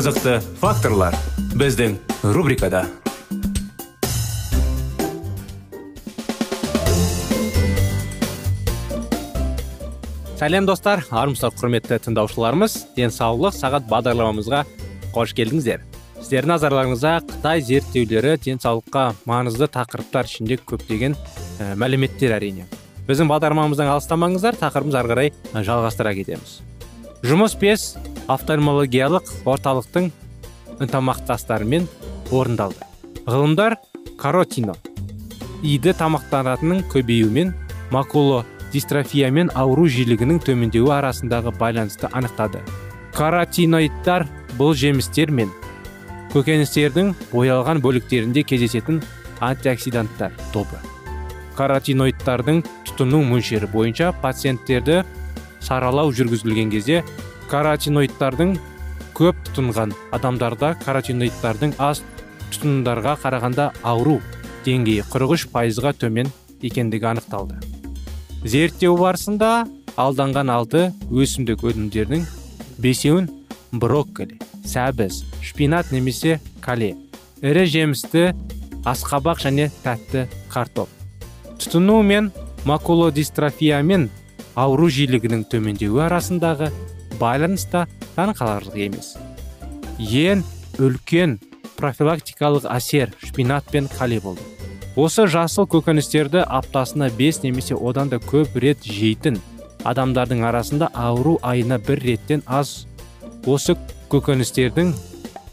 Қызықты факторлар біздің рубрикада. Сәлем достар. Армысыздар құрметті тыңдаушыларымыз. Денсаулық сағат бағдарламамызға қош келдіңіздер. Сіздердің назарларыңызға қытай зерттеулері денсаулыққа маңызды тақырыптар ішінде көптеген мәліметтер әрине. Біздің бағдарламамыздан алыстамаңыздар тақырыбымыз ары қарай жалғастыра кетеміз. Жұмыс бес офтальмологиялық орталықтың ынтымақтастарымен орындалды. Ғылымдар каротино иді тамақтанатынның көбеюімен макуло дистрофиямен ауру жиілігінің төмендеуі арасындағы байланысты анықтады. Каротиноидтар бұл жемістер мен көкөністердің боялған бөліктерінде кездесетін антиоксиданттар тобы. Каротиноидтардың тұтыну мөлшері бойынша пациенттерді саралау жүргізілген кезде каротиноидтардың көп тұтынған адамдарда каротиноидтардың аз тұтынымдарға қарағанда ауру деңгейі 43 пайызға төмен екендігі анықталды. Зерттеу барысында алданған алты өсімдік өнімдерінің бесеуін брокколи сәбіз шпинат немесе кале ірі жемісті асқабақ және тәтті картоп. Тұтыну мен макулодистрофиямен ауру жиілігінің төмендеуі арасындағы байланыс та таңқаларлық емес. Ең үлкен профилактикалық әсер шпинат пен кале болды. Осы жасыл көкөністерді аптасына 5 немесе одан да көп рет жейтін адамдардың арасында ауру айына бір реттен аз. Осы көкөністердің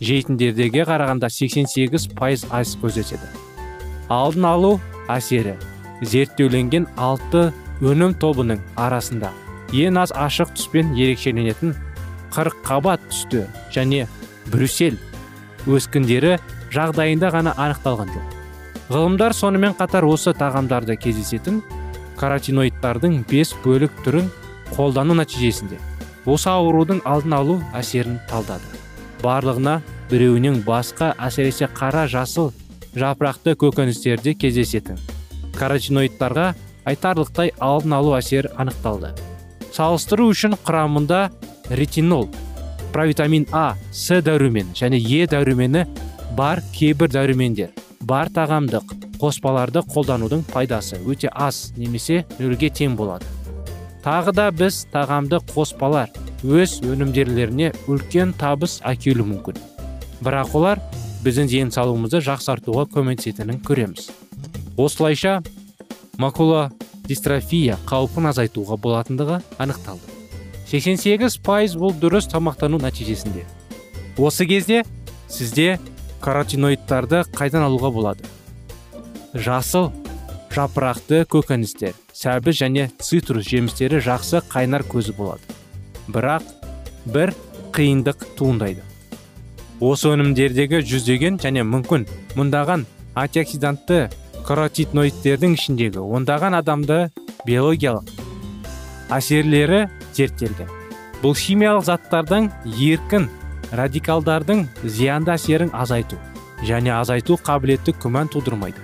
жейтіндердеге қарағанда 88 пайыз аз көрсетеді алдын алу әсері зерттеуленген алты өнім тобының арасында ең аз ашық түспен ерекшеленетін қабат түсті және брюссель өскіндері жағдайында ғана анықталған жоқ ғылымдар сонымен қатар осы тағамдарда кездесетін каротиноидтардың бес бөлік түрін қолдану нәтижесінде осы аурудың алдын алу әсерін талдады. Барлығына біреуінен басқа әсіресе қара жасыл жапырақты көкөністерде кездесетін каротиноидтарға айтарлықтай алдын алу әсер анықталды. Салыстыру үшін құрамында ретинол провитамин а с дәрумені және е дәрумені бар кейбір дәрумендер. Бар тағамдық қоспаларды қолданудың пайдасы өте аз немесе нөлге тең болады. Тағы да біз тағамды қоспалар өз өнімдерлеріне үлкен табыс әкелуі мүмкін. Бірақ олар біздің денсаулығымызды жақсартуға көмектесетінін көреміз. Осылайша макула дистрофия қаупін азайтуға болатындығы анықталды. 88 пайыз бұл дұрыс тамақтану нәтижесінде. Осы кезде сізде каротиноидтарды қайдан алуға болады? Жасыл жапырақты көкөністер сәбіз және цитрус жемістері жақсы қайнар көзі болады. Бірақ бір қиындық туындайды. Осы өнімдердегі жүздеген және мүмкін мұндаған антиоксидантты каротиноидтердің ішіндегі ондаған адамды биологиялық әсерлері зерттелген. Бұл химиялық заттардың еркін радикалдардың зиянды әсерін азайту және азайту қабілетті күмән тудырмайды.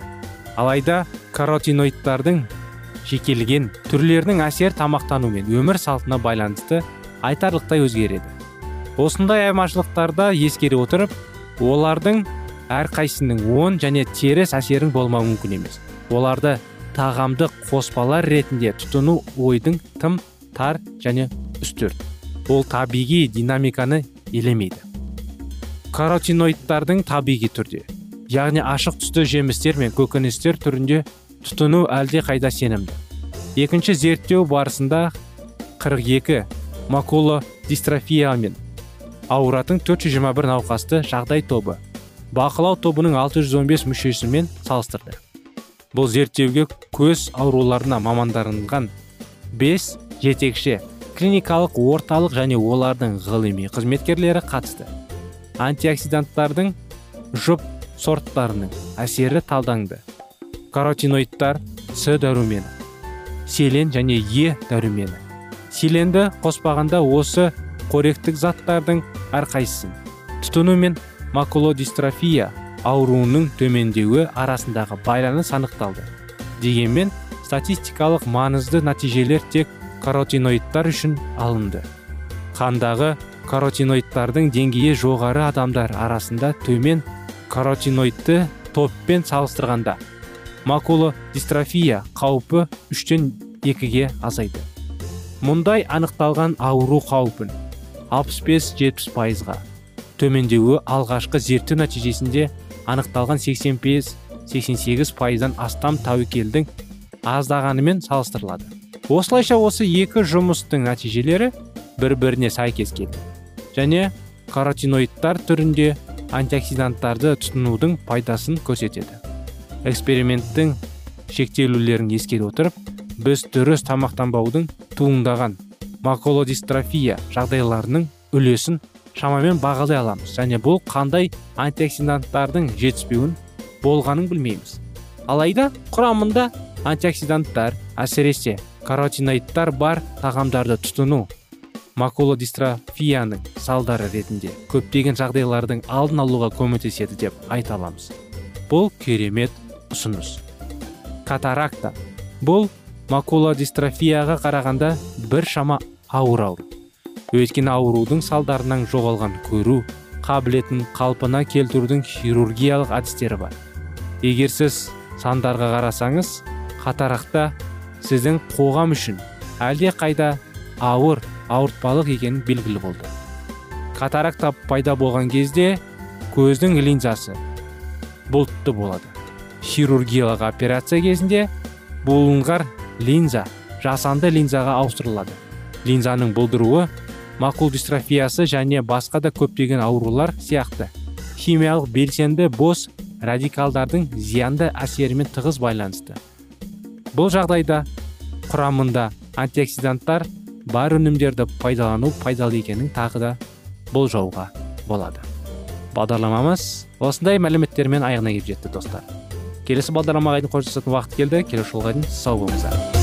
Алайда каротиноидтардың жекелеген түрлерінің әсер тамақтану мен өмір салтына байланысты айтарлықтай өзгереді. Осындай айырмашылықтарды ескере отырып олардың әрқайсының оң және теріс әсерін болмауы мүмкін емес. Оларды тағамдық қоспалар ретінде тұтыну ойдың тым тар және үстірт. Ол табиғи динамиканы елемейді. Каротиноидтардың табиғи түрде яғни ашық түсті жемістер мен көкөністер түрінде тұтыну әлде қайда сенімді. Екінші зерттеу барысында 42 макуло дистрофиямен ауыратын 421 науқасты жағдай тобы бақылау тобының 615 мүшесімен салыстырды. Бұл зерттеуге көз ауруларына мамандарынған 5 жетекші клиникалық орталық және олардың ғылыми қызметкерлері қатысты. Антиоксиданттардың жұп сорттарының әсері талданды. Каротиноидтар с дәрумені селен және е дәрумені. Селенді қоспағанда осы қоректік заттардың әрқайсысын тұтыну мен макулодистрофия ауруының төмендеуі арасындағы байланыс анықталды. Дегенмен статистикалық маңызды нәтижелер тек каротиноидтар үшін алынды. Қандағы каротиноидтардың деңгейі жоғары адамдар арасында төмен каротиноидты топпен салыстырғанда макулодистрофия қаупі үштен екіге азайды. Мұндай анықталған ауру қаупін 65-70 пайызға төмендеуі алғашқы зерттеу нәтижесінде анықталған 85-88 пайыздан астам тәуекелдің аздағанымен салыстырылады. Осылайша осы екі жұмыстың нәтижелері бір біріне сәйкес келді. Және каротиноидтар түрінде антиоксиданттарды тұтынудың пайдасын көрсетеді. Эксперименттің шектелулерін ескере отырып біз дұрыс тамақтанбаудың туындаған макулодистрофия жағдайларының үлесін шамамен бағалай аламыз. Және бұл қандай антиоксиданттардың жетіспеуін болғанын білмейміз. Алайда құрамында антиоксиданттар әсіресе каротиноидтар бар тағамдарды тұтыну макулодистрофияның салдары ретінде көптеген жағдайлардың алдын алуға көмектеседі деп айта аламыз. Бұл керемет ұсыныс. Катаракта. Бұл макулодистрофияға қарағанда бір шама ауыр ауру. Өйткені аурудың салдарынан жоғалған көру қабілетін қалпына келтірудің хирургиялық әдістері бар. Егер сіз сандарға қарасаңыз қатарақта сіздің қоғам үшін әлде қайда ауыр ауыртпалық екені белгілі болды. Катаракта пайда болған кезде көздің линзасы бұлтты болады. Хирургиялық операция кезінде бұлыңғар линза жасанды линзаға ауыстырылады. Линзаның бұлдыруы мақұл дистрофиясы және басқа да көптеген аурулар сияқты. Химиялық белсенді бос радикалдардың зиянды әсерімен тығыз байланысты. Бұл жағдайда құрамында антиоксиданттар бар өнімдерді пайдалану пайдалы екенін тағы да болжауға болады. Бағдарламамыз осындай мәліметтермен аяғына келіп жетті достар. Келесі бағдарламаға дейін қоштасатын уақыт келді. Келесі жолға дейін сау болыңыздар.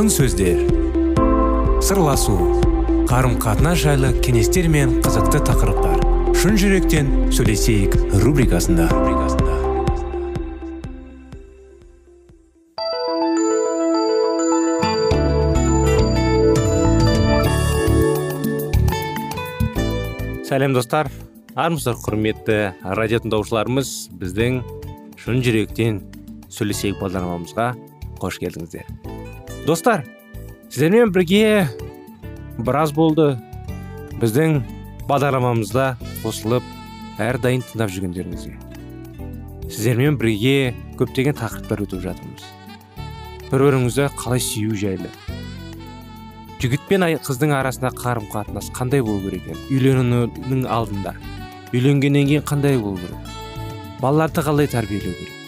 Алтын сөздер. Сырласу қарым қатынас жайлы кеңестер мен қызықты тақырыптар. Шын жүректен сөйлесейік рубрикасында. Сәлем достар. Армысыздар құрметті радио тыңдаушыларымыз. Біздің шын жүректен сөйлесейік бағдарламамызға қош келдіңіздер. Достар сіздермен бірге біраз болды. Біздің бағдарламамызда қосылып әрдайым тыңдап жүргендеріңізге сіздермен бірге көптеген тақырыптар өтіп жатырмыз. Бір біріңізді қалай сүю жайлы. Жігіт пен қыздың арасында қарым қатынас қандай болу керек екен? Үйленудің алдында. Үйленгеннен кейін қандай болу керек? Балаларды қалай тәрбиелеу керек?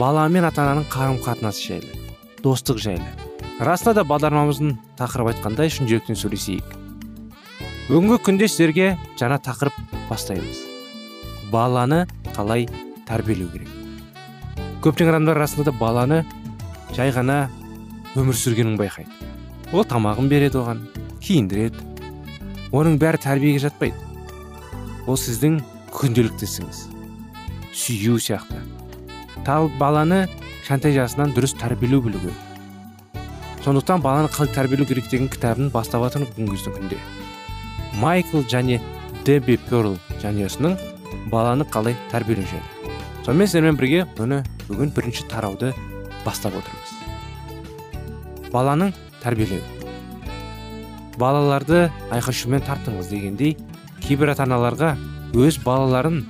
Бала мен ата ананың қарым қатынасы жайлы достық жайлы. Расында да бағдарламамыздың тақырып айтқандай шын жүректен сөйлесейік. Бүгінгі күнде сіздерге жаңа тақырып бастаймыз. Баланы қалай тәрбиелеу керек? Көптеген адамдар расында да баланы жай ғана өмір сүргенін байқайды. Ол тамағын береді оған киіндіреді. Оның бәрі тәрбиеге жатпайды. Ол сіздің күнделікті ісіңіз сүю сияқты. Тал баланы кішкентай жасынан дұрыс тәрбиелеу білу керек сондықтан баланы қалай тәрбиелеу керек деген кітабын бастап жатырмыз бүгінгі күнде майкл және дебби перл жанұясының баланы қалай тәрбиелеу жайлы. Сонымен сіздермен бірге бұны бүгін бірінші тарауды бастап отырмыз. Баланың тәрбиелеу балаларды айқай шумен тарттыңыз дегендей кейбір ата аналарға өз балаларын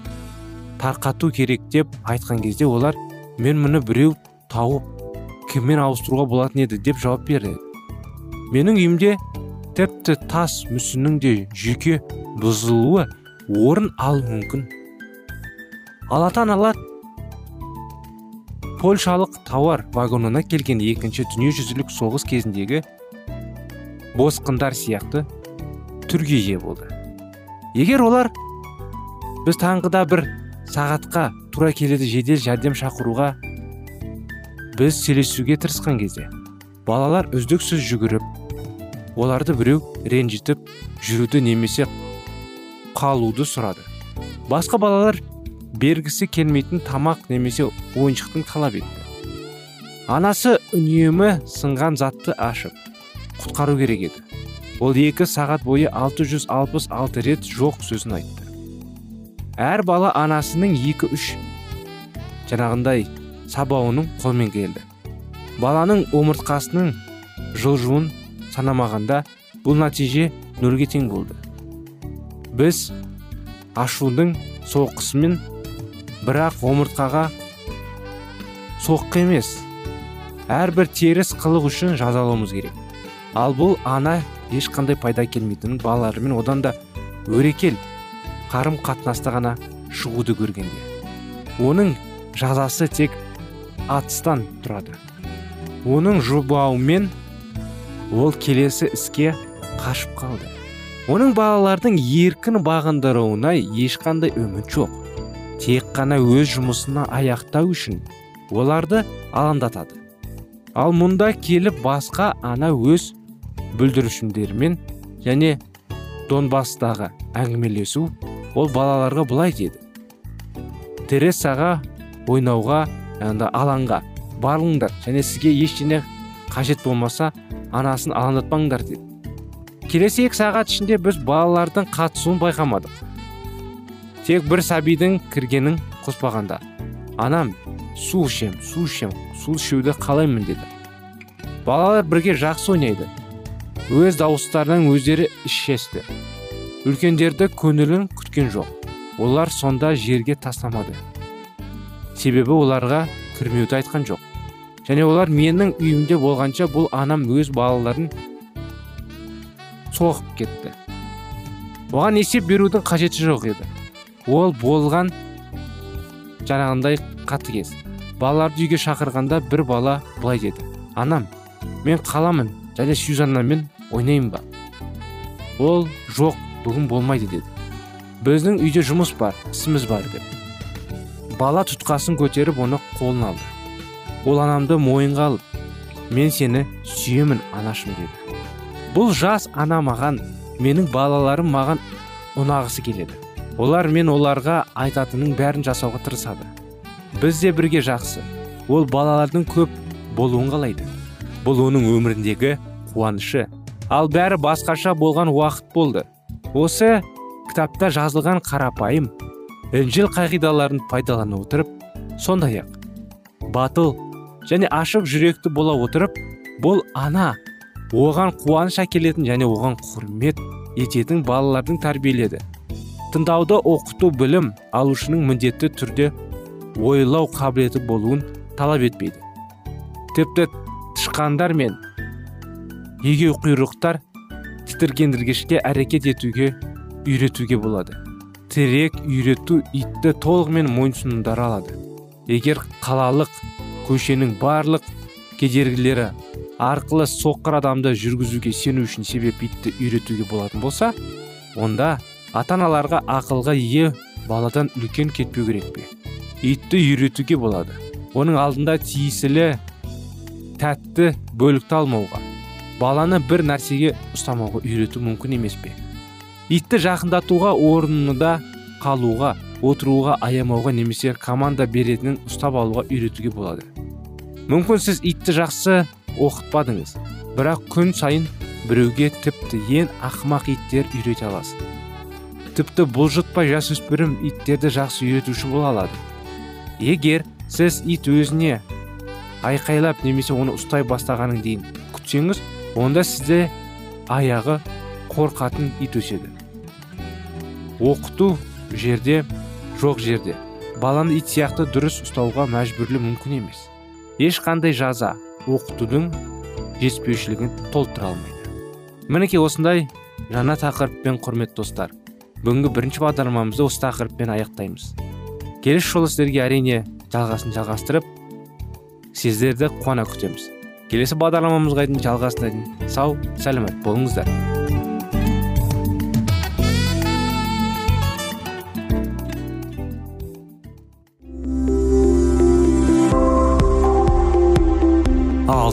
тарқату керек деп айтқан кезде олар мен мұны біреу тауып кіммен ауыстыруға болатын еді деп жауап берді. Менің үйімде тіпті тас мүсіннің де жүйке бұзылуы орын алуы мүмкін ал ата польшалық тауар вагонына келген екінші дүниежүзілік соғыс кезіндегі босқындар сияқты түрге ие болды. Егер олар біз таңғыда бір сағатқа тура келеді жедел жәрдем шақыруға біз сөйлесуге тырысқан кезде балалар үздіксіз жүгіріп оларды біреу ренжітіп жүруді немесе қалуды сұрады. Басқа балалар бергісі келмейтін тамақ немесе ойыншықтың талап етті. Анасы үнемі сынған затты ашып құтқару керек еді. Ол екі сағат бойы 666 рет жоқ сөзін айтты. Әр бала анасының екі үш жаңағындай сабауының қолмен келді. Баланың омыртқасының жылжуын санамағанда бұл нәтиже нөлге тең болды. Біз ашудың соққысымен бірақ омыртқаға соққы емес әрбір теріс қылық үшін жазалауымыз керек. Ал бұл ана ешқандай пайда келмейтінін балаларымен одан да өрекел қарым қатынаста ғана шығуды көргенде. Оның жазасы тек атыстан тұрады. Оның жұбауымен ол келесі іске қашып қалды. Оның балалардың еркін бағындыруына ешқандай үміт жоқ. Тек қана өз жұмысына аяқтау үшін оларды алаңдатады. Ал мұнда келіп басқа ана өз бүлдіршіндерімен және донбастағы әңгімелесу ол балаларға былай деді. Тересаға ойнауға яғни алаңға барыңдар. Және сізге ештеңе қажет болмаса анасын алаңдатпаңдар деді келесі екі сағат ішінде біз балалардың қатысуын байқамадық. Тек бір сәбидің кіргенін қоспағанда анам су ішем су ішем су ішуді қалаймын деді. Балалар бірге жақсы ойнайды. Өз дауыстарынан өздері ішесті үлкендерді көңілін күткен жоқ. Олар сонда жерге тастамады. Себебі оларға кірмеуді айтқан жоқ. Және олар менің үйімде болғанша бұл анам өз балаларын соғып кетті. Оған есеп берудің қажеті жоқ еді. Ол болған жаңағындай қатыгез. Балаларды үйге шақырғанда бір бала былай деді. Анам мен қаламын және сюзаннамен ойнаймын ба? Ол жоқ бүгін болмайды деді. Біздің үйде жұмыс бар ісіміз бар деп бала тұтқасын көтеріп оны қолына алды. Ол анамды мойынға алып мен сені сүйемін анашым деді. Бұл жас ана маған менің балаларым маған ұнағысы келеді. Олар мен оларға айтатынның бәрін жасауға тырысады. Біз де бірге жақсы. Ол балалардың көп болуын қалайды. Бұл оның өміріндегі қуанышы. Ал бәрі басқаша болған уақыт болды. Осы кітапта жазылған қарапайым інжіл қағидаларын пайдалана отырып сондай ақ батыл және ашық жүректі бола отырып бұл ана оған қуаныш әкелетін және оған құрмет ететін балалардың тәрбиеледі. Тыңдауды оқыту білім алушының міндетті түрде ойлау қабілеті болуын талап етпейді. Тіпті тышқандар мен егеуқұйрықтар тітіркендіргішке әрекет етуге үйретуге болады. Тірек үйрету итті толығымен мойынсұнындыра алады егер қалалық көшенің барлық кедергілері арқылы соққыр адамды жүргізуге сену үшін себеп итті үйретуге болатын болса онда ата аналарға ақылға ие баладан үлкен кетпеу керек пе? Итті үйретуге болады. Оның алдында тиесілі тәтті бөлікті алмауға баланы бір нәрсеге ұстамауға үйрету мүмкін емес пе? Итті жақындатуға орнында қалуға отыруға аямауға немесе команда беретінін ұстап алуға үйретуге болады. Мүмкін сіз итті жақсы оқытпадыңыз бірақ күн сайын біреуге тіпті ең ақымақ иттер үйрете аласыз. Тіпті бұлжытпай жасөспірім иттерді жақсы үйретуші бола алады. Егер сіз ит өзіне айқайлап немесе оны ұстай бастағанын дейін күтсеңіз онда сізде аяғы қорқатын ит өседі. Оқыту жерде жоқ жерде. Баланы ит сияқты дұрыс ұстауға мәжбүрлі мүмкін емес. Ешқандай жаза оқытудың жетіспеушілігін толтыра алмайды. Мінекей осындай жаңа тақырыппен құрметті достар бүгінгі бірінші бағдарламамызды осы тақырыппен аяқтаймыз. Келесі жолы сіздерге әрине жалғасын жалғастырып сіздерді қуана күтеміз. Келесі бағдарламамызға дейін жалғасына дейін сау сәлемет болыңыздар.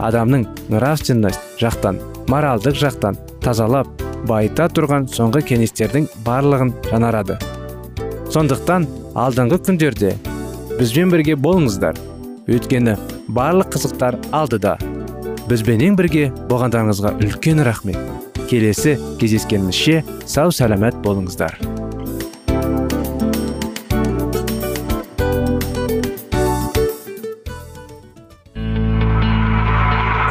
адамның нравственность жақтан моральдық жақтан тазалап байыта тұрған соңғы кеңестердің барлығын жанарады. сондықтан алдыңғы күндерде бізбен бірге болыңыздар. Өйткені барлық қызықтар алдыда. Бізбенен бірге болғандарыңызға үлкен рахмет. Келесі кездескенімізше сау сәлемет болыңыздар.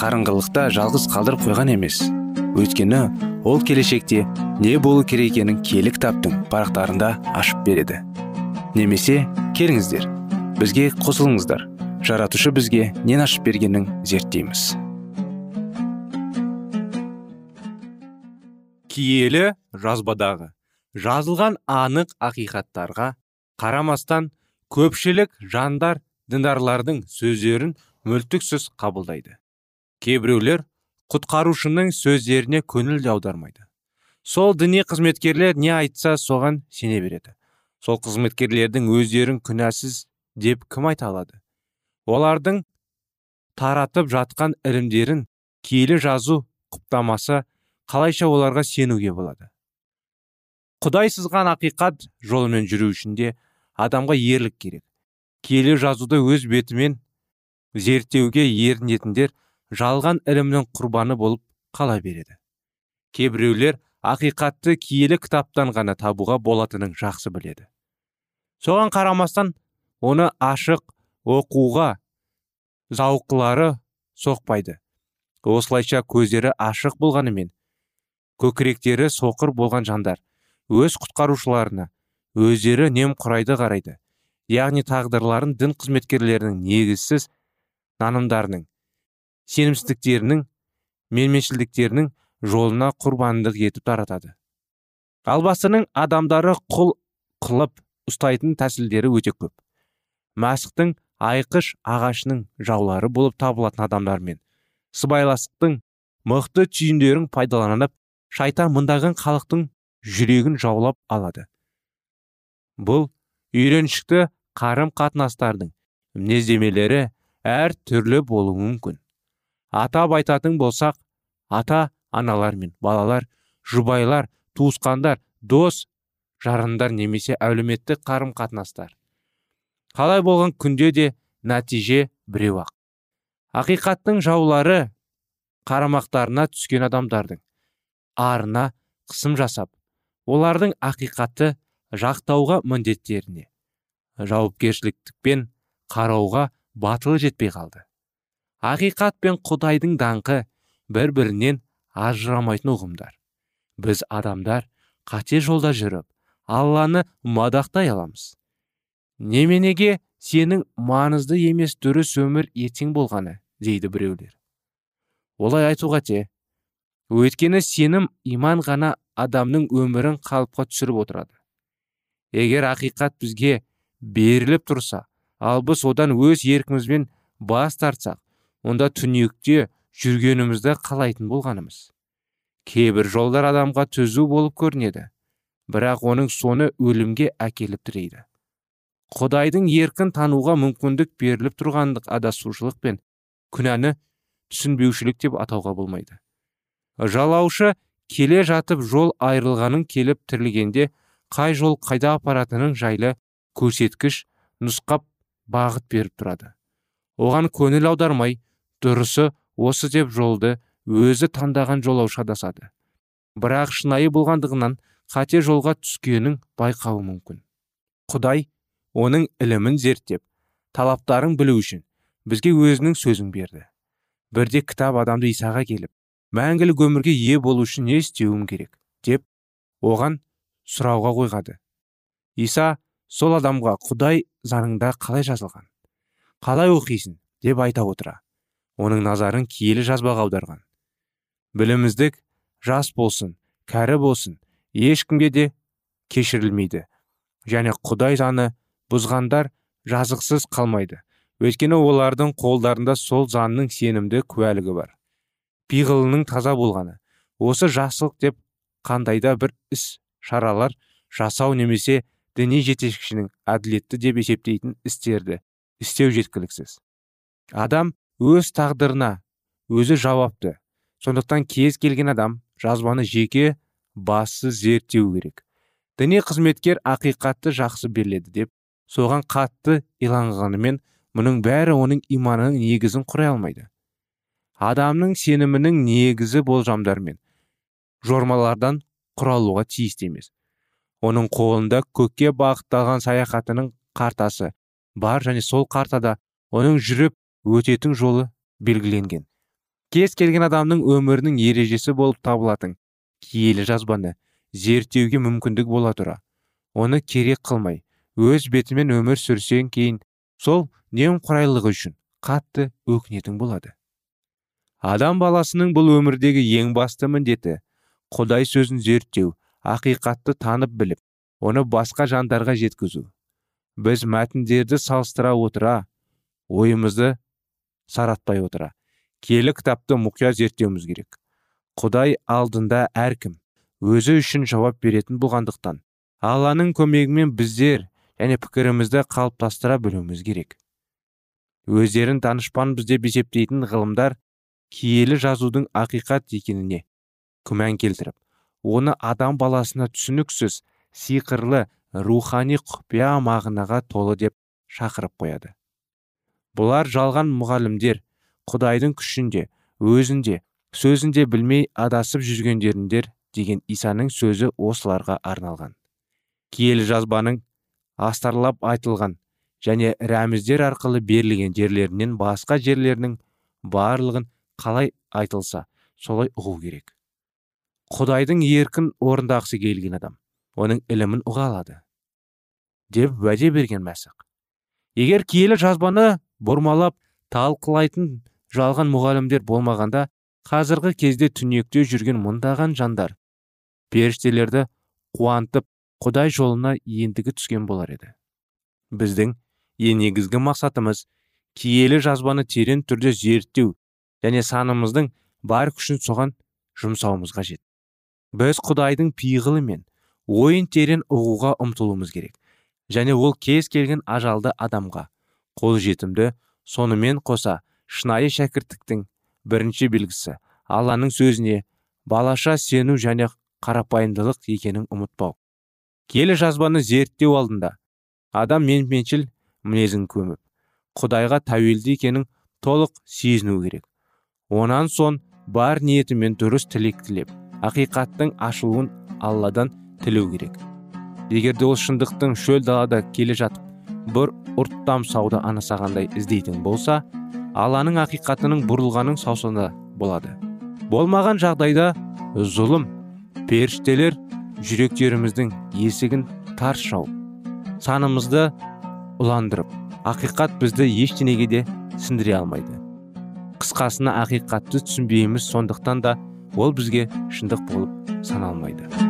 қарыңғылықта жалғыз қалдырып қойған емес. Өйткені ол келешекте не болу керек екенін кітаптың парақтарында ашып береді. Немесе келіңіздер бізге қосылыңыздар. Жаратушы бізге нен ашып бергенін зерттейміз. Киелі жазбадағы жазылған анық ақиқаттарға қарамастан көпшілік жандар діндарлардың сөздерін мүлтіксіз қабылдайды. Кейбіреулер құтқарушының сөздеріне көңіл де аудармайды. Сол діни қызметкерлер не айтса соған сене береді. Сол қызметкерлердің өздерін күнәсіз деп кім айта алады? Олардың таратып жатқан ілімдерін киелі жазу құптамаса қалайша оларға сенуге болады? Құдай сызған ақиқат жолымен жүру үшін де адамға ерлік керек. Киелі жазуды өз бетімен зерттеуге ерінетіндер жалған ілімнің құрбаны болып қала береді. Кейбіреулер ақиқатты киелі кітаптан ғана табуға болатынын жақсы біледі. Соған қарамастан оны ашық оқуға зауқылары соқпайды. Осылайша көздері ашық болғанымен көкіректері соқыр болған жандар өз құтқарушыларына өздері немқұрайды қарайды. Яғни тағдырларын дін қызметкерлерінің негізсіз нанымдарының сенімсіздіктерінің менменшілдіктерінің жолына құрбандық етіп таратады. Албастының адамдары құл қылып ұстайтын тәсілдері өте көп. Мәсіхтің айқыш ағашының жаулары болып табылатын адамдармен сыбайластықтың мықты түйіндерін пайдаланып шайтан мыңдаған халықтың жүрегін жаулап алады. Бұл үйреншікті қарым қатынастардың мінездемелері әр түрлі болуы мүмкін. Атап айтатын болсақ ата аналар мен балалар жұбайлар туысқандар дос жарандар немесе әлеуметтік қарым қатынастар қалай болған күнде де нәтиже біреу ақ. Ақиқаттың жаулары қарамақтарына түскен адамдардың арына қысым жасап олардың ақиқатты жақтауға міндеттеріне жауапкершіліктікпен қарауға батылы жетпей қалды. Ақиқат пен құдайдың даңқы бір бірінен ажырамайтын ұғымдар. Біз адамдар қате жолда жүріп алланы мадақтай аламыз. Неменеге сенің маңызды емес дұрыс өмір ертең болғаны дейді біреулер. Олай айту қате өйткені сенім иман ғана адамның өмірін қалыпқа түсіріп отырады. Егер ақиқат бізге беріліп тұрса ал біз одан өз еркімізбен бас тартсақ онда түнекте жүргенімізді қалайтын болғанымыз. Кейбір жолдар адамға түзу болып көрінеді бірақ оның соны өлімге әкеліп тірейді. Құдайдың еркін тануға мүмкіндік беріліп тұрғандық адасушылық пен күнәні түсінбеушілік деп атауға болмайды. Жалаушы келе жатып жол айырылғанын келіп тірілгенде қай жол қайда апаратынын жайлы көрсеткіш нұсқап бағыт беріп тұрады. Оған көңіл аудармай дұрысы осы деп жолды өзі таңдаған жолаушы адасады. Бірақ шынайы болғандығынан қате жолға түскенін байқауы мүмкін. Құдай оның ілімін зерттеп талаптарын білу үшін бізге өзінің сөзін берді. Бірде кітап адамды исаға келіп мәңгілік өмірге ие болу үшін не істеуім керек деп оған сұрауға қойғады. Иса сол адамға құдай заңында қалай жазылған? Қалай оқисың? деп айта отыра. Оның назарын киелі жазбаға аударған. Біліміздік жас болсын кәрі болсын ешкімге де кешірілмейді. Және құдай заңы бұзғандар жазықсыз қалмайды. Өйткені олардың қолдарында сол заңның сенімді куәлігі бар. Пиғылының таза болғаны. Осы жақсылық деп қандайда бір іс шаралар жасау немесе діни жетекшінің әділетті деп есептейтін істерді істеу жеткіліксіз. Адам өз тағдырына өзі жауапты. Сондықтан кез келген адам жазбаны жеке басы зерттеу керек. Діни қызметкер ақиқатты жақсы беріледі деп соған қатты иланғанымен мұның бәрі оның иманының негізін құрай алмайды. Адамның сенімінің негізі болжамдар мен жормалардан құралуға тиісті емес. Оның қолында көкке бағытталған саяхатының картасы бар және сол картада оның жүріп өтетін жолы белгіленген. Кез келген адамның өмірінің ережесі болып табылатын киелі жазбаны зерттеуге мүмкіндік бола тұра. Оны керек қылмай өз бетімен өмір сүрсең кейін сол немқұрайлығы үшін қатты өкінетін болады. Адам баласының бұл өмірдегі ең басты міндеті құдай сөзін зерттеу ақиқатты танып біліп оны басқа жандарға жеткізу. Біз мәтіндерді салыстыра отыра ойымызды саратпай отыра. Келі кітапты мұқият зерттеуіміз керек. Құдай алдында әркім өзі үшін жауап беретін болғандықтан алланың көмегімен біздер және пікірімізді қалыптастыра білуіміз керек. Өздерін данышпанбыз деп есептейтін ғылымдар киелі жазудың ақиқат екеніне күмән келтіріп оны адам баласына түсініксіз сиқырлы рухани құпия мағынаға толы деп шақырып қояды. Бұлар жалған мұғалімдер құдайдың күшінде өзінде сөзінде білмей адасып жүргендеріндер деген исаның сөзі осыларға арналған. Киелі жазбаның астарлап айтылған және рәміздер арқылы берілген жерлерінен басқа жерлерінің барлығын қалай айтылса солай ұғу керек. Құдайдың еркін орындағысы келген адам оның ілімін ұға алады деп уәде берген мәсіқ егер киелі жазбаны бұрмалап талқылайтын жалған мұғалімдер болмағанда қазіргі кезде түнекте жүрген мұндаған жандар періштелерді қуантып құдай жолына ендігі түскен болар еді. Біздің ең негізгі мақсатымыз киелі жазбаны терең түрде зерттеу және санымыздың бар күшін соған жұмсауымыз қажет. Біз құдайдың пиғылы мен ойын терең ұғуға ұмтылуымыз керек және ол кез келген ажалды адамға қолжетімді. Сонымен қоса шынайы шәкірттіктің бірінші белгісі алланың сөзіне балаша сену және қарапайымдылық екенін ұмытпау келі жазбаны зерттеу алдында адам менменшіл мінезін көміп құдайға тәуелді екенін толық сезіну керек. Онан соң бар ниетімен дұрыс тілек тілеп ақиқаттың ашылуын алладан тілеу керек. Егер де ол шындықтың шөл далада келе жатып бір ұрттам сауды анасағандай іздейтін болса алланың ақиқатының бұрылғаның саусында болады. Болмаған жағдайда зұлым періштелер жүректеріміздің есігін тарс жауып санымызды ұландырып ақиқат бізді ештеңеге де сіндіре алмайды. Қысқасына ақиқатты түсінбейміз сондықтан да ол бізге шындық болып саналмайды.